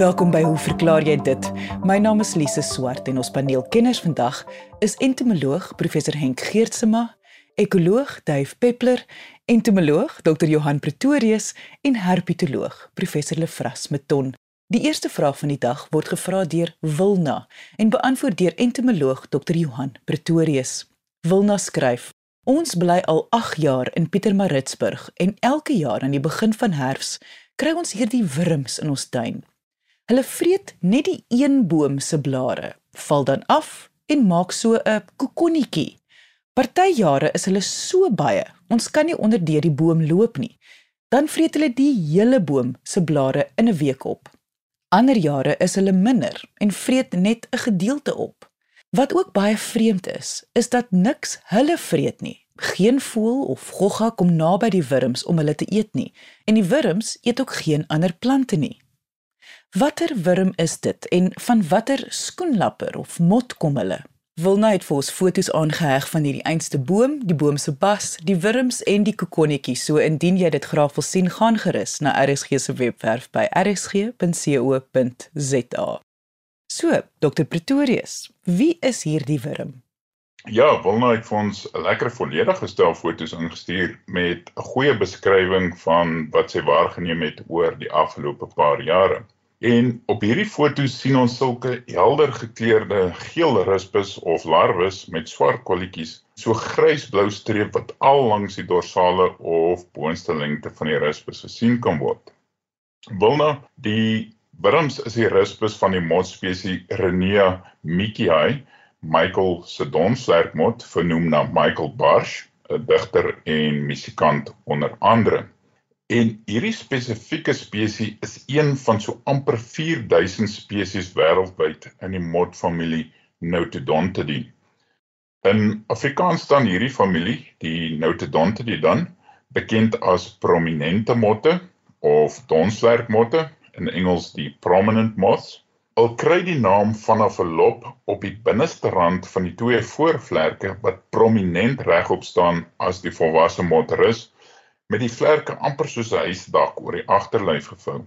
Welkom by Hoe verklaar jy dit? My naam is Lise Swart en ons paneelkenners vandag is entomoloog professor Henk Geertsema, ekoloog Duif Peppler, entomoloog Dr Johan Pretorius en herpetoloog professor Lefras Meton. Die eerste vraag van die dag word gevra deur Wilna en beantwoord deur entomoloog Dr Johan Pretorius. Wilna skryf: Ons bly al 8 jaar in Pietermaritzburg en elke jaar aan die begin van herfs kry ons hierdie wurms in ons tuin. Hulle vreet net die een boom se blare, val dan af en maak so 'n kokonnetjie. Party jare is hulle so baie, ons kan nie onder deur die boom loop nie. Dan vreet hulle die hele boom se blare in 'n week op. Ander jare is hulle minder en vreet net 'n gedeelte op. Wat ook baie vreemd is, is dat niks hulle vreet nie. Geen voël of gogga kom naby die wurms om hulle te eet nie en die wurms eet ook geen ander plante nie. Watter wurm is dit en van watter skoenlapper of mot kom hulle? Wilna het vir ons foto's aangeheg van hierdie einste boom, die boom se bas, die wurms en die kokonnetjie. So indien jy dit graag wil sien, gaan gerus na RSG se webwerf by rsg.co.za. So, Dr Pretorius, wie is hierdie wurm? Ja, Wilna het vir ons 'n lekker volledige stel foto's ingestuur met 'n goeie beskrywing van wat sy waargeneem het oor die afgelope paar jare. En op hierdie foto's sien ons sulke helder gekleurde geel rispus of larwes met swart kolletjies, so grysblou streep wat al langs die dorsale of boonste lengte van die rispus gesien kan word. Wilna, die Wurms is die rispus van die motspesies Renia mickii, Michael se donswerkmot vernoem na Michael Barsh, 'n digter en musikant onder andere. En hierdie spesifieke spesies is een van so amper 4000 spesies wêreldwyd in die motfamilie Notodontidae. In Afrikaans staan hierdie familie, die Notodontidae dan, bekend as prominente motte of donswerkmotte in Engels die prominent moths. Al kry die naam vanaf 'n lop op die binneste rand van die twee voorvlerke wat prominent regop staan as die volwasse motterus met die vlerke amper soos 'n huisdak oor die agterlyf gevou.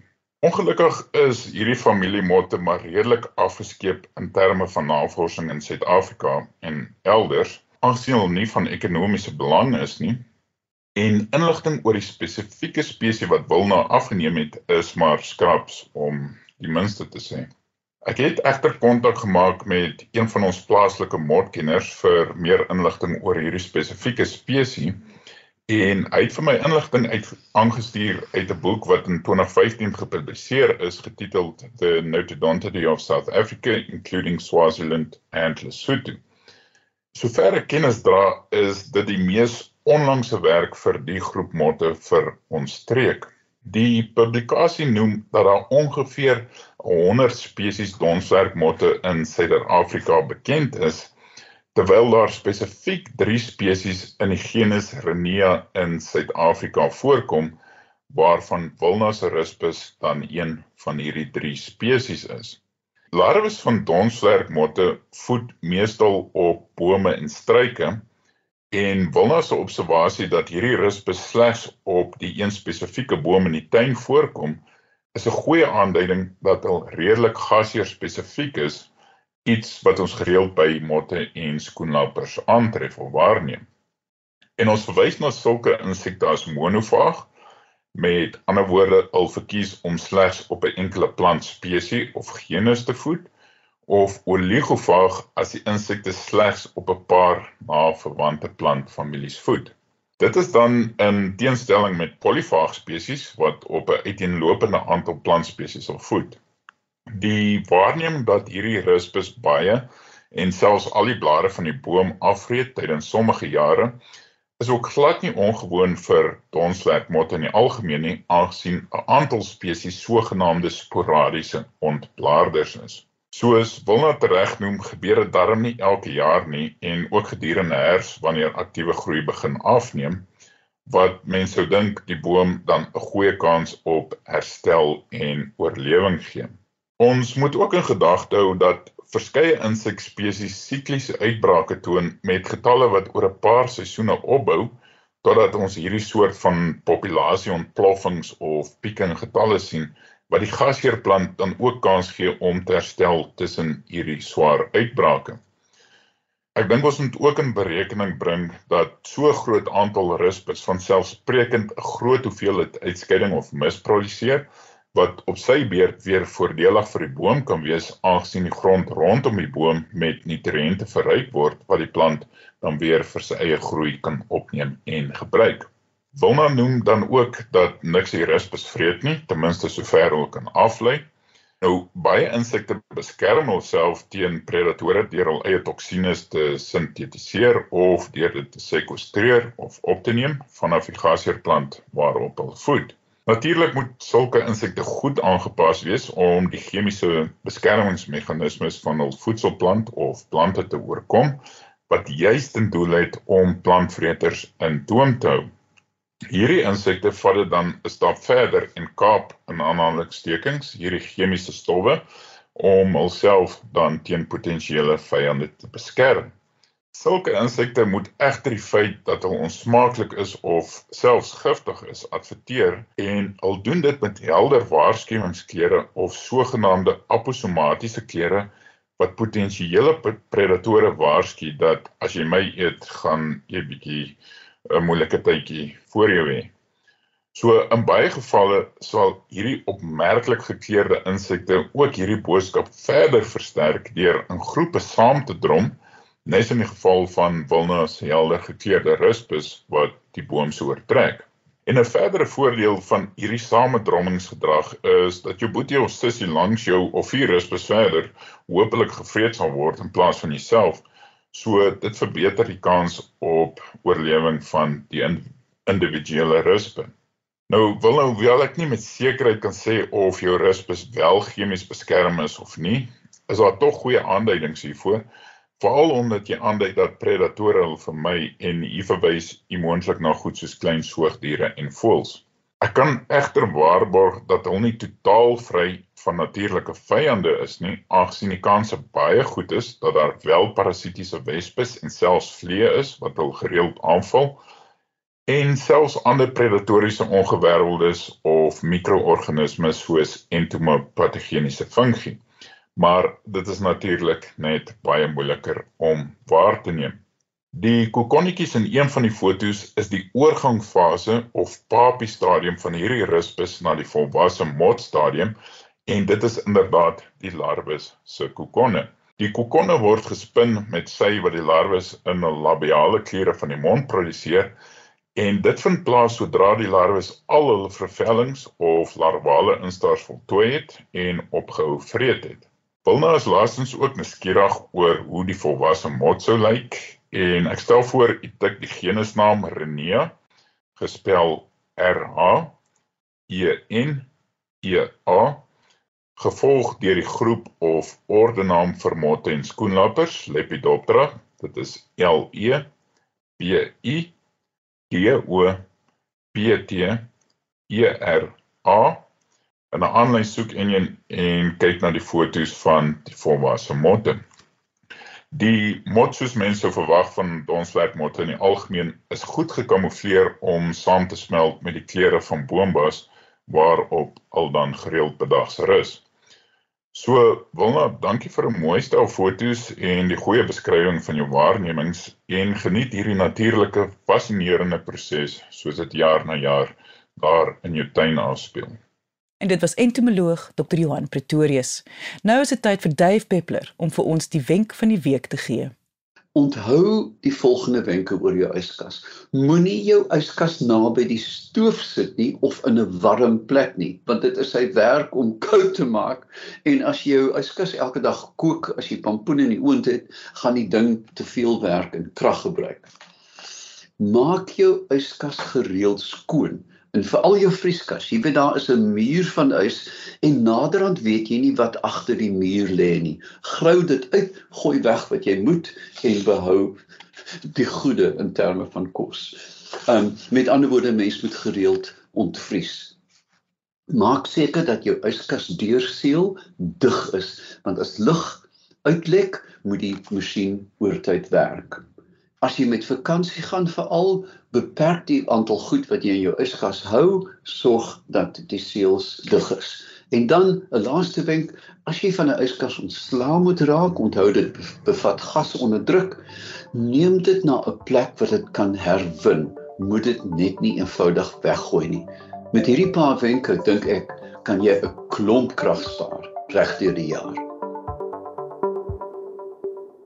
Ongelukkig is hierdie familiemotte maar redelik afgeskeep in terme van navorsing in Suid-Afrika en elders, aangesien hulle nie van ekonomiese belang is nie en inligting oor die spesifieke spesies wat Wilna afgeneem het is maar skraps om die minste te sê. Ek het egter kontak gemaak met een van ons plaaslike motkenners vir meer inligting oor hierdie spesifieke spesies en hy het vir my inligting uit aangestuur uit 'n boek wat in 2015 gepubliseer is getiteld The Notodontidae of South Africa including Swaziland and Lesotho. Sover ek kennis dra is dit die mees onlangse werk vir die groep motte vir ons streek. Die publikasie noem dat daar ongeveer 100 spesies donswerkmotte in Suider-Afrika bekend is, terwyl daar spesifiek 3 spesies in die genus Renia in Suid-Afrika voorkom, waarvan Vulnaserispus dan een van hierdie 3 spesies is. Larwes van donswerkmotte voed meestal op bome en struike En Wilna se observasie dat hierdie rus beslegs op die een spesifieke boom in die tuin voorkom, is 'n goeie aanduiding dat hulle redelik gasheer spesifiek is, iets wat ons gereeld by motte en skoenlappers aantref of waarneem. En ons verwys na sulke insekte as monofaag, met ander woorde, hulle verkies om slegs op 'n enkele plant spesies of genus te voed of oligofaag as die insekte slegs op 'n paar na verwante plantfamilies voed. Dit is dan in teenstelling met polyfaag spesies wat op 'n uiteenlopende aantal plantspesies sal voed. Die waarneming dat hierdie rispus baie en selfs al die blare van die boom afvreet tydens sommige jare is ook glad nie ongewoon vir donswerkmotte in die algemeen nie aangesien 'n aantal spesies sogenaamde sporadiese ontblaarders is. Soos Wilna tereg noem, gebeur dit darm nie elke jaar nie en ook gedurende herfs wanneer aktiewe groei begin afneem wat mense sou dink die boom dan 'n goeie kans op herstel en oorlewing gee. Ons moet ook in gedagte hou dat verskeie insekspesies sikliese uitbrake toon met getalle wat oor 'n paar seisoene opbou totdat ons hierdie soort van populasie ontploffings of pieke in getalle sien wat die gasheerplant dan ook kans gee om te herstel tussen hierdie swaar uitbrake. Ek dink ons moet ook in berekening bring dat so groot aantal rispus van selfsprekend 'n groot hoeveelheid uitskeiding of mis produseer wat op sy beurt weer voordelig vir die boom kan wees aangesien die grond rondom die boom met nutriënte verryk word wat die plant dan weer vir sy eie groei kan opneem en gebruik. Wilna noem dan ook dat niks die rispus vreet nie, ten minste sover hulle kan aflei. Nou baie insekte beskerm hulself teen predatore deur hul eie toksines te sintetiseer of deur dit te sekwestreer of op te neem van 'n navigasierplant waarop hulle voed. Natuurlik moet sulke insekte goed aangepas wees om die chemiese beskermingsmeganismes van hul voedselplant of plante te oorkom wat juis ten doel het om plantvreters in toom te hou. Hierdie insekte vat dit dan 'n stap verder en kaap in aanhalingstekens hierdie chemiese stowwe om hulself dan teen potensiële vyande te beskerm. Sulke insekte moet egter die feit dat hulle onsmaaklik is of selfs giftig is adverteer en al doen dit met helder waarskuwingskleure of sogenaamde aposomatiese kleure wat potensiële predatore waarsku dat as jy my eet gaan jy bietjie 'n moeilike tydjie voor jou hê. So in baie gevalle sal hierdie opmerklik gekleurde insekte ook hierdie boodskap verder versterk deur in groepe saam te drom Nes in die geval van wilnas helder gekleurde ruspus wat die boom so oortrek. En 'n verdere voordeel van hierdie samedrommingsgedrag is dat jou boetie of sussie langs jou of vier ruspus verder hopelik gevreet sal word in plaas van jouself. So dit verbeter die kans op oorlewing van die individuele ruspe. Nou wil nou wel ek nie met sekerheid kan sê of jou ruspus wel chemies beskerm is of nie. Is daar tog goeie aanduidings hiervoor? Veral omdat jy aandui dat predatore hulle vermy en hier verwys jy moontlik na goed soos klein soogdiere en voëls. Ek kan egter waarborg dat hulle nie totaal vry van natuurlike vyande is nie, aangesien die kanse baie goed is dat daar wel parasitiese wespes en selfs vliee is wat hul gereeld aanval en selfs ander predatoriese ongewerveldes of mikroorganismes soos entomopatogeniese fungi maar dit is natuurlik net baie moeiliker om waar te neem. Die kokonnetjies in een van die fotos is die oorgangsfase of papie stadium van hierdie ruspus na die volwasse mot stadium en dit is inderdaad die larwes se kokonne. Die kokonne word gespin met sy wat die larwes in 'n labiale kliere van die mond produseer en dit vind plaas sodra die larwes al hul vervellings of larvale instars voltooi het en opgehou vreet het. Wilna is laastens ook nuuskierig oor hoe die volwasse mot sou lyk en ek stel voor u tik die genusnaam Renea gespel R H E N E A gevolg deur die groep of ordenaam vir motte en skoenlappers Lepidoptera dit is L E B I G O P T E R A in 'n aanlyn soek enjin en kyk na die fotos van die volwasse motte. Die mot soos mense verwag van donswerkmotte in die algemeen is goed gekamoufleer om saam te smelt met die kleure van boombas waarop al dan gereeld bedags rus. So Wilna, dankie vir 'n mooi stel fotos en die goeie beskrywing van jou waarnemings en geniet hierdie natuurlike fascinerende proses soos dit jaar na jaar daar in jou tuin afspeel en dit was entomoloog Dr. Johan Pretorius. Nou is dit tyd vir Dave Peppler om vir ons die wenk van die week te gee. Onthou die volgende wenke oor jou yskas. Moenie jou yskas naby die stoof sit nie of in 'n warm plek nie, want dit is sy werk om koud te maak en as jy jou yskas elke dag kook as jy pampoen in die oond het, gaan die ding te veel werk en krag gebruik. Maak jou yskas gereeld skoon En vir al jou vrieskas, jy weet daar is 'n muur van huis en naderhand weet jy nie wat agter die muur lê nie. Grou dit uit, gooi weg wat jy moet en behou die goeie in terme van kos. Um met ander woorde, mens moet gereeld ontvries. Maak seker dat jou yskas deurseël dig is, want as lug uitlek, moet die masjien oortyd werk as jy met vakansie gaan veral beperk die aantal goed wat jy in jou yskas hou sorg dat die seels dig is En dan 'n laaste wenk, as jy van 'n yskas ontslaa moet raak, onthou dit bevat gas onder druk, neem dit na 'n plek waar dit kan herwin. Moet dit net nie eenvoudig weggooi nie. Met hierdie paar wenke dink ek kan jy 'n klomp krag spaar regdeur die jaar.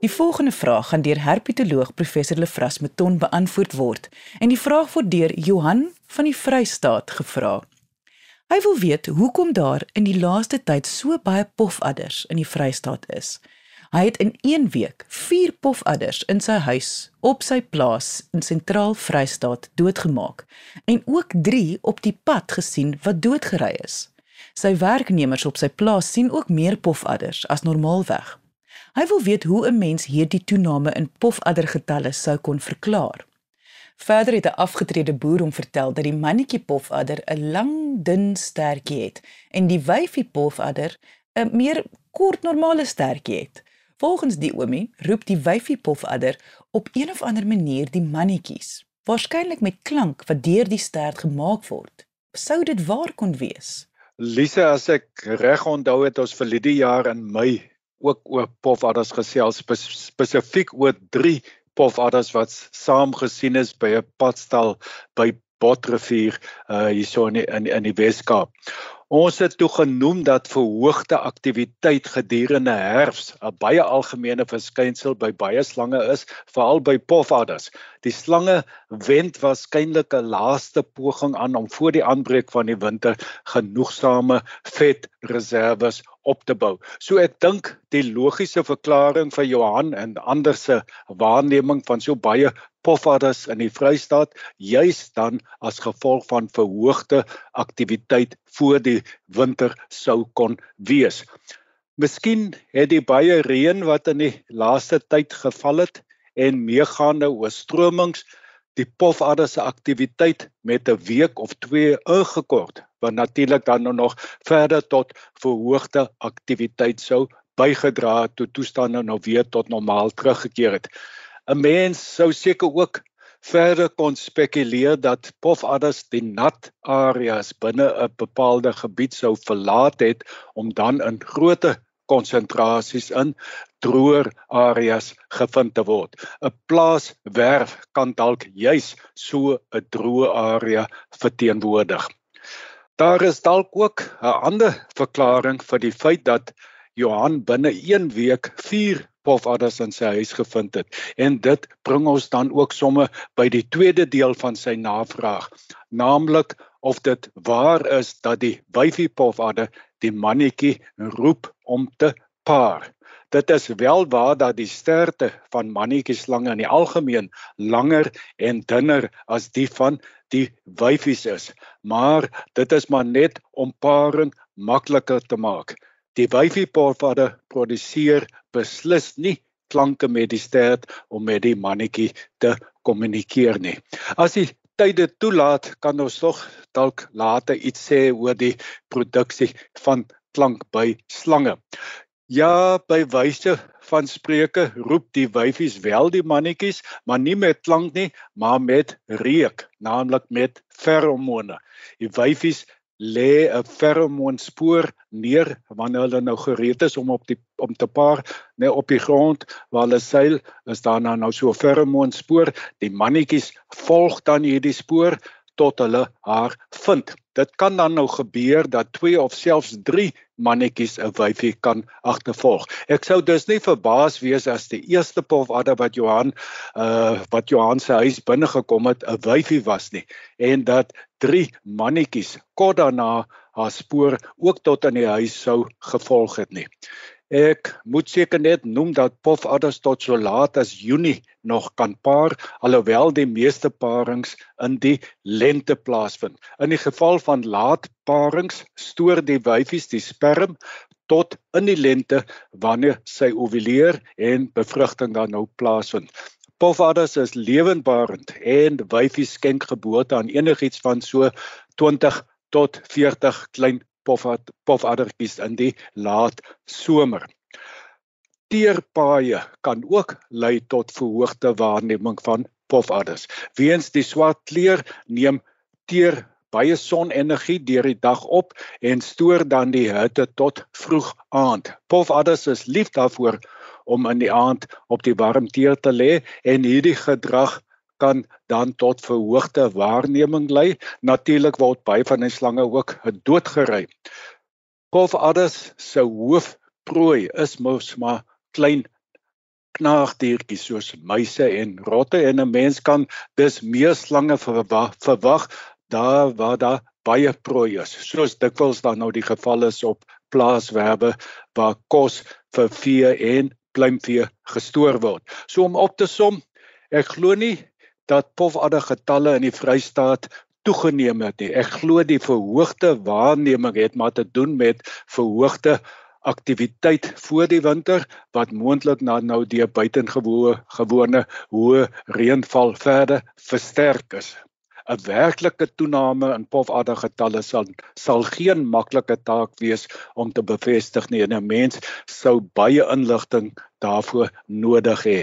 Die volgende vraag gaan deur herpetoloog professor Lefras Meton beantwoord word en die vraag word deur Johan van die Vrystaat gevra. Hy wil weet hoekom daar in die laaste tyd so baie pofadders in die Vrystaat is. Hy het in 1 week 4 pofadders in sy huis op sy plaas in Sentraal Vrystaat doodgemaak en ook 3 op die pad gesien wat doodgery is. Sy werknemers op sy plaas sien ook meer pofadders as normaalweg. Hy wil weet hoe 'n mens hierdie toename in pofaddergetalle sou kon verklaar. Verder het 'n afgetrede boer hom vertel dat die mannetjie pofadder 'n lang, dun stertjie het en die wyfie pofadder 'n meer kort normale stertjie het. Volgens die oomie roep die wyfie pofadder op een of ander manier die mannetjies, waarskynlik met klank wat deur die stert gemaak word. Sou dit waar kon wees? Lise, as ek reg onthou het ons vir die jaar in Mei ook oor pofadders gesels spesifiek oor 3 pofadders wat saam gesien is by 'n padstal by Botrivier uh hierso in die, in, in die Weskaap. Ons het toe genoem dat verhoogde aktiwiteit gedurende herfs 'n baie algemene verskynsel by baie slange is, veral by pofadders. Die slange wend waarskynlik 'n laaste poging aan om voor die aanbreek van die winter genoegsame vetreserwes op te bou. So ek dink die logiese verklaring vir Johan en ander se waarneming van so baie pofadders in die Vrystaat juis dan as gevolg van verhoogde aktiwiteit voor die winter sou kon wees. Miskien het die baie reën wat in die laaste tyd geval het en meegaande oorstromings die pofadder se aktiwiteit met 'n week of 2 ingekort wat natuurlik dan nou nog verder tot verhoogde aktiwiteit sou bygedra het toe toestande nou weer tot normaal teruggekeer het. 'n Mens sou seker ook verder kon spekuleer dat pofadders die nat areas binne 'n bepaalde gebied sou verlaat het om dan in groter konsentrasies in droër areas gevind te word. 'n Plaaswerf kan dalk juis so 'n droë area verteenwoordig. Daar is dalk ook 'n ander verklaring vir die feit dat Johan binne 1 week 4 pofadders in sy huis gevind het. En dit bring ons dan ook somme by die tweede deel van sy navraag, naamlik of dit waar is dat die wyfie pofadder die mannetjie roep om te paar. Dit is wel waar dat die sterte van mannetjieslange in die algemeen langer en dunner as die van die wyfies is, maar dit is maar net om paring makliker te maak. Die wyfie pofadder produseer beslis nie klanke met die stert om met die mannetjie te kommunikeer nie. As die tyde toelaat, kan ons tog dalk later iets sê oor die produksie van klank by slange. Ja, by wyse van spreuke roep die wyfies wel die mannetjies, maar nie met klank nie, maar met reuk, naamlik met feromone. Die wyfies lê 'n feromoonspoor neer wanneer hulle nou gereed is om op die om te paar net op die grond waar hulle seil is daar nou, nou so 'n feromoonspoor. Die mannetjies volg dan hierdie spoor tot hulle haar vind. Dit kan dan nou gebeur dat 2 of selfs 3 mannetjies 'n wyfie kan agtervolg ek sou dus nie verbaas wees as die eerste pof adder wat Johan uh wat Johan se huis binne gekom het 'n wyfie was nie en dat drie mannetjies kort daarna haar spoor ook tot in die huis sou gevolg het nie. Ek moet seker net noem dat pofadders tot so laat as Junie nog kan paar alhoewel die meeste parings in die lente plaasvind. In die geval van laat parings stoor die wyfies die sperm tot in die lente wanneer sy ovuleer en bevrugting dan nou plaasvind. Pofadders is lewendbarend en wyfies skenk geboorte aan enigiets van so 20 tot 40 klein pofad pofaddertjies in die laat somer. Teerpaaie kan ook lei tot verhoogde waarneming van pofadders. Weens die swart kleur neem teer baie sonenergie deur die dag op en stoor dan die hitte tot vroeg aand. Pofadders is lief daarvoor om in die aand op die warm teer te lê en hierdie gedrag kan dan tot verhoogde waarneming lei. Natuurlik word baie van die slange ook doodgery. Pofadders se hoofprooi is mos maar klein knaagdiertjies soos muise en rotte en 'n mens kan dus meer slange verwag daar waar daar baie prooi is. Soos dikwels dan nou die geval is op plaaswerwe waar kos vir vee en pluimvee gestoor word. So om op te som, ek glo nie dat pofadder getalle in die Vrystaat toegeneem het nie. Ek glo die verhoogde waarneming het maar te doen met verhoogde aktiwiteit voor die winter wat moontlik na nou die buitengewone gewone hoë reënval verder versterk is. 'n Werklike toename in pofaddergetalle sal sal geen maklike taak wees om te bevestig nie en 'n mens sou baie inligting daarvoor nodig hê.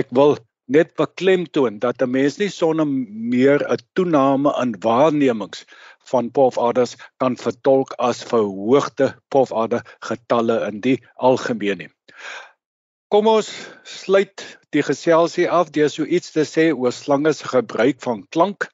Ek wil net beklemtoon dat 'n mens nie sonder meer 'n toename in waarnemings van pofadders kan vertolk as verhoogde pofadder getalle in die algemeen nie. Kom ons sluit die geselsie af deur so iets te sê oor slange se gebruik van klank.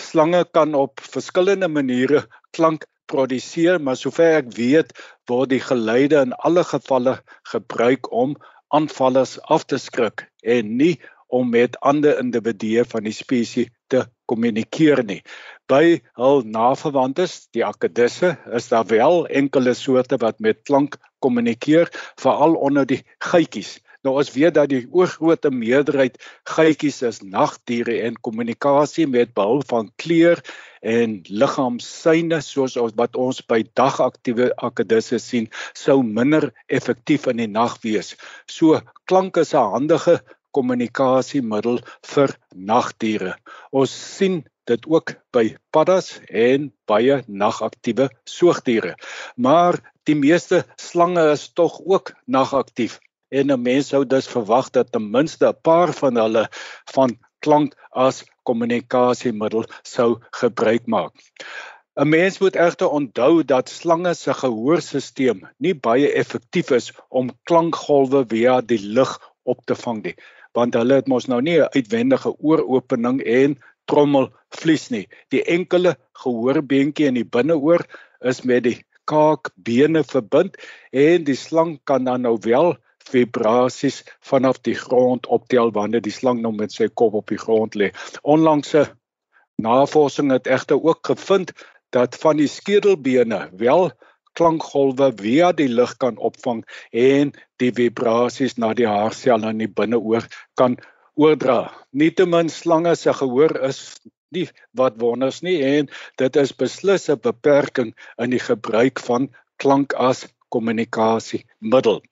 Slange kan op verskillende maniere klank produseer, maar sover ek weet, word die geluide in alle gevalle gebruik om aanvallers af te skrik en nie om met ander individue van die spesies te kommunikeer nie. By hul naverwantes, die akedisse, is daar wel enkele soorte wat met klank kommunikeer, veral onder die geitjies. Nou ons weet dat die oorgrootste meerderheid geitjies is nagdiere en kommunikasie met behulp van kleur en liggaamssyne soos wat ons by dagaktiewe akedisse sien, sou minder effektief in die nag wees. So klank is 'n handige kommunikasiemiddel vir nagdiere. Ons sien dit ook by paddas en baie nagaktiewe soogdiere. Maar die meeste slange is tog ook nagaktief en 'n mens sou dus verwag dat ten minste 'n paar van hulle van klank as kommunikasiemiddel sou gebruik maak. 'n Mens moet egter onthou dat slange se gehoorstelsel nie baie effektief is om klankgolwe via die lug op te vang nie want hulle het mos nou nie 'n uitwendige ooropening en trommelvlies nie. Die enkele gehoorbeentjie in die binneoor is met die kaakbene verbind en die slang kan dan nou wel vibrasies vanaf die grond optel wanneer die slang nou met sy kop op die grond lê. Onlangse navorsing het egter ook gevind dat van die skedelbene wel klankgolwe via die lug kan opvang en die vibrasies na die haarselle in die binneoor kan oordra. Nietemin slange se gehoor is nie wat wonders nie en dit is beslis 'n beperking in die gebruik van klank as kommunikasiemiddel.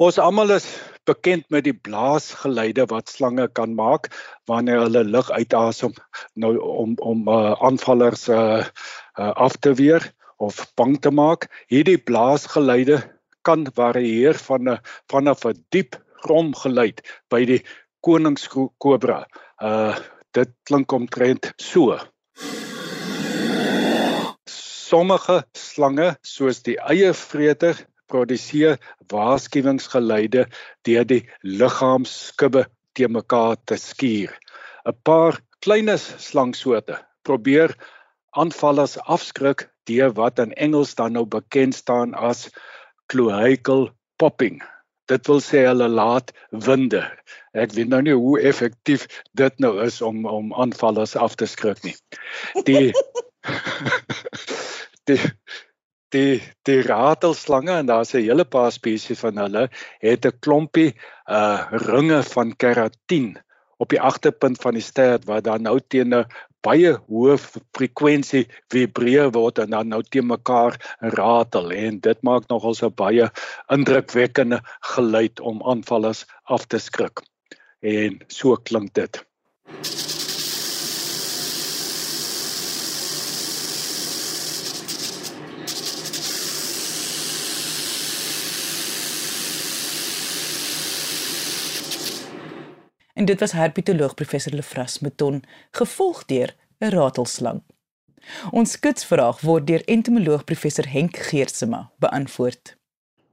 Ons almal is bekend met die blaasgeluide wat slange kan maak wanneer hulle lug uitasem nou om om uh, aanvallers uh, uh, af te weer of bang te maak. Hierdie blaasgeluide kan varieer van 'n vanaf 'n diep gromgeluid by die koningskobra. Uh dit klink omtrent so. Sommige slange soos die eiervreter produseer waarskuwingsgeluide deur die liggaamskubbe te mekaar te skuur. 'n Paar klein slangsoorte probeer aanvallers afskrik deur wat in Engels dan nou bekend staan as cloacal popping. Dit wil sê hulle laat winde. Ek weet nou nie hoe effektief dit nou is om om aanvallers af te skrik nie. Die die die die ratelslange en daar's 'n hele paar spesies van hulle het 'n klompie uh ringe van keratin op die agterpunt van die stert waar dan nou teen 'n baie hoë frekwensie vibreer word en dan nou te mekaar ratel en dit maak nogal so baie indrukwekkende geluid om aanvallers af te skrik. En so klink dit. En dit was herpetoloog professor Lefras Meton, gevolg deur 'n ratelslang. Ons skitsvraag word deur entomoloog professor Henk Geersema beantwoord.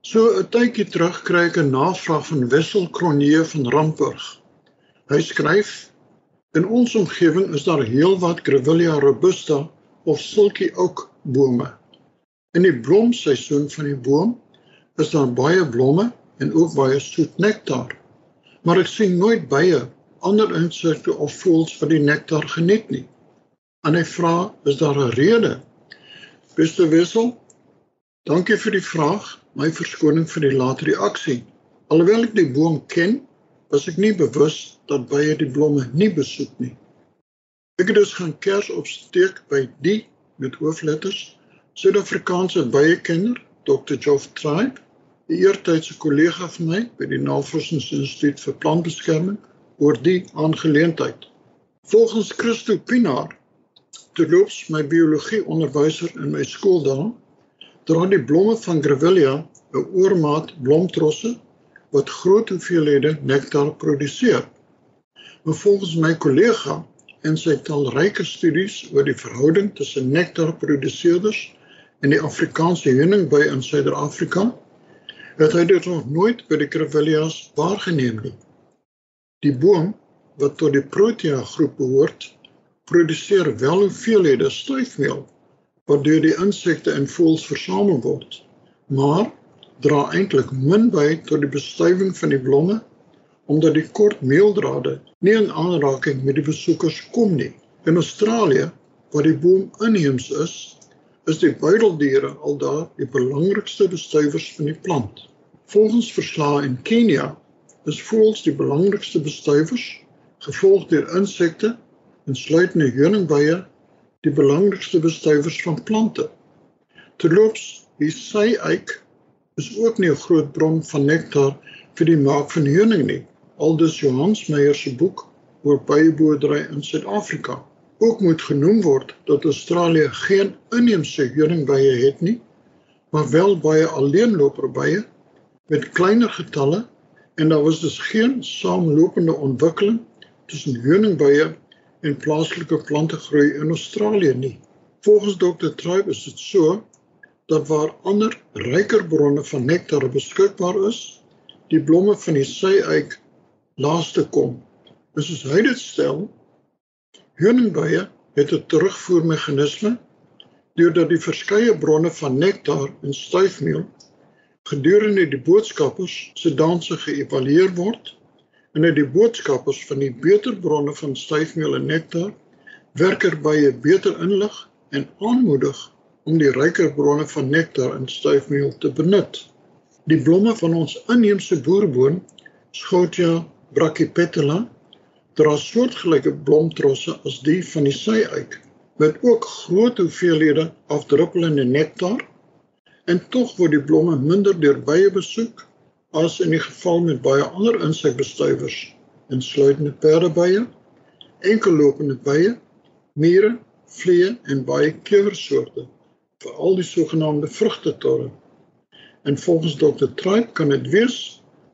So 'n tydjie terug kry ek 'n navraag van Wissel Kronee van Rampurg. Hy skryf: In ons omgewing is daar heelwat Grevillea robusta of silkie oak bome. In die blomseisoen van die boom is daar baie blomme en ook baie soet nektar. Maar ek sien nooit baie ander insekte of voëls wat die nektar geniet nie. En hy vra, is daar 'n rede? Beste Wissel, dankie vir die vraag. My verskoning vir die late reaksie. Alhoewel ek die boom ken, was ek nie bewus dat baie die blomme nie besoek nie. Ek het dus gaan kers opsteek by die met hoofletters Suid-Afrikaanse byekenner Dr. Geoff Tribe, 'n eertydse kollega van my by die Navorsingsinstituut vir Plantbeskerming oor die aangeleentheid. Volgens Christo Pinaar Terloops my biologie onderwyser in my skooldae dra die blomme van Grevillea 'n oormaat blomtrosse wat groot hoeveelhede nektar produseer. Maar volgens my kollega en sy talryke studies oor die verhouding tussen nektarproduseerders en die Afrikaanse honingbei in Suider-Afrika, het hy dit nog nooit by die Grevilleas waargeneem nie. Die boom wat tot die Protea groep behoort, produseer wel hoeveelhede stuifmeel wat deur die insekte en voëls versamel word, maar dra eintlik min by tot die bestuiving van die blomme omdat die kort meeldrade nie in aanraking met die besoekers kom nie. In Australië, waar die boom inheems is, is die buideldiere al daar die belangrikste bestuivers van die plant. Volgens verslae in Kenia is voëls die belangrikste bestuivers, gevolg deur insekte insluitende heuningbye die belangrikste bestuivers van plante. Terloops, die sy-eik is ook nie 'n groot bron van nektar vir die maak van heuning nie. Aldus Johans Meyer se boek oor byeboerdery in Suid-Afrika. Ook moet genoem word dat Australië geen inheemse heuningbye het nie, maar wel baie alleenloperbye met kleiner getalle en daar was dus geen saamlopende ontwikkeling tussen heuningbye en plaaslike plante groei in Australië nie. Volgens Dr. Tribe is dit so dat waar ander ryker bronne van nektar beskikbaar is, die blomme van die sy-eik laaste kom. En soos hy dit stel, heuningbye het 'n terugvoermeganisme deurdat die verskeie bronne van nektar en stuifmeel gedurende die boodskappers se danse geëvalueer word en uit die boodskappers van die beter bronne van styfmeel en nektar werker baie beter inlig en aanmoedig om die ryker bronne van nektar en styfmeel te benut. Die blomme van ons inheemse boerboon, Schotia brachypetala, dra soortgelyke blomtrosse as die van die sy-eik, met ook groot hoeveelhede afdruppelende nektar. En tog word die blomme minder deur bye besoek as in die geval met baie ander insekbestuivers, insluitende perdebye, enkellopende bye, mure, vliee en baie klewersoorte, veral die sogenaamde vrugtetorre. En volgens Dr. Tribe kan dit wees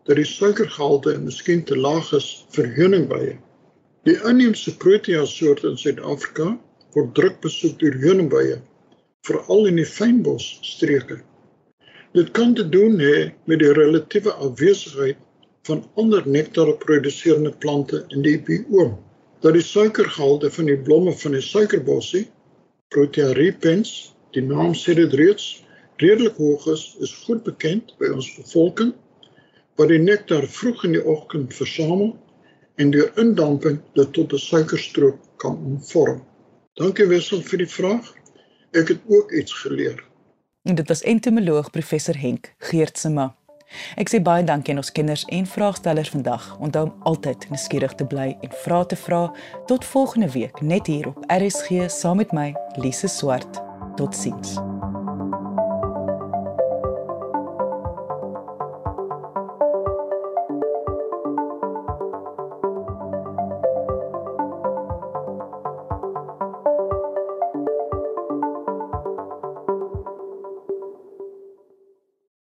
dat die suikergehalte miskien te laag is vir heuningbye. Die inheemse protea soorte in Suid-Afrika word druk besoek deur heuningbye, veral in die fynbos streke. Dit kan te doen hê met die relatiewe afwesigheid van ander nektarproduserende plante in die bioom. Dat die suikergehalte van die blomme van die suikerbossie, Protea repens, die naam sê dit reeds, redelik hoog is, is goed bekend by ons bevolking, wat die nektar vroeg in die oggend versamel en deur indamping dit tot 'n suikerstroop kan omvorm. Dankie Wessel vir die vraag. Ek het ook iets geleer. En dit was entomoloog professor Henk Geertsema. Ek sê baie dankie aan ons kenners en vraagstellers vandag. Onthou om altyd nuuskierig te bly en vra te vra. Tot volgende week net hier op RSG saam met my Lise Swart. Totsiens.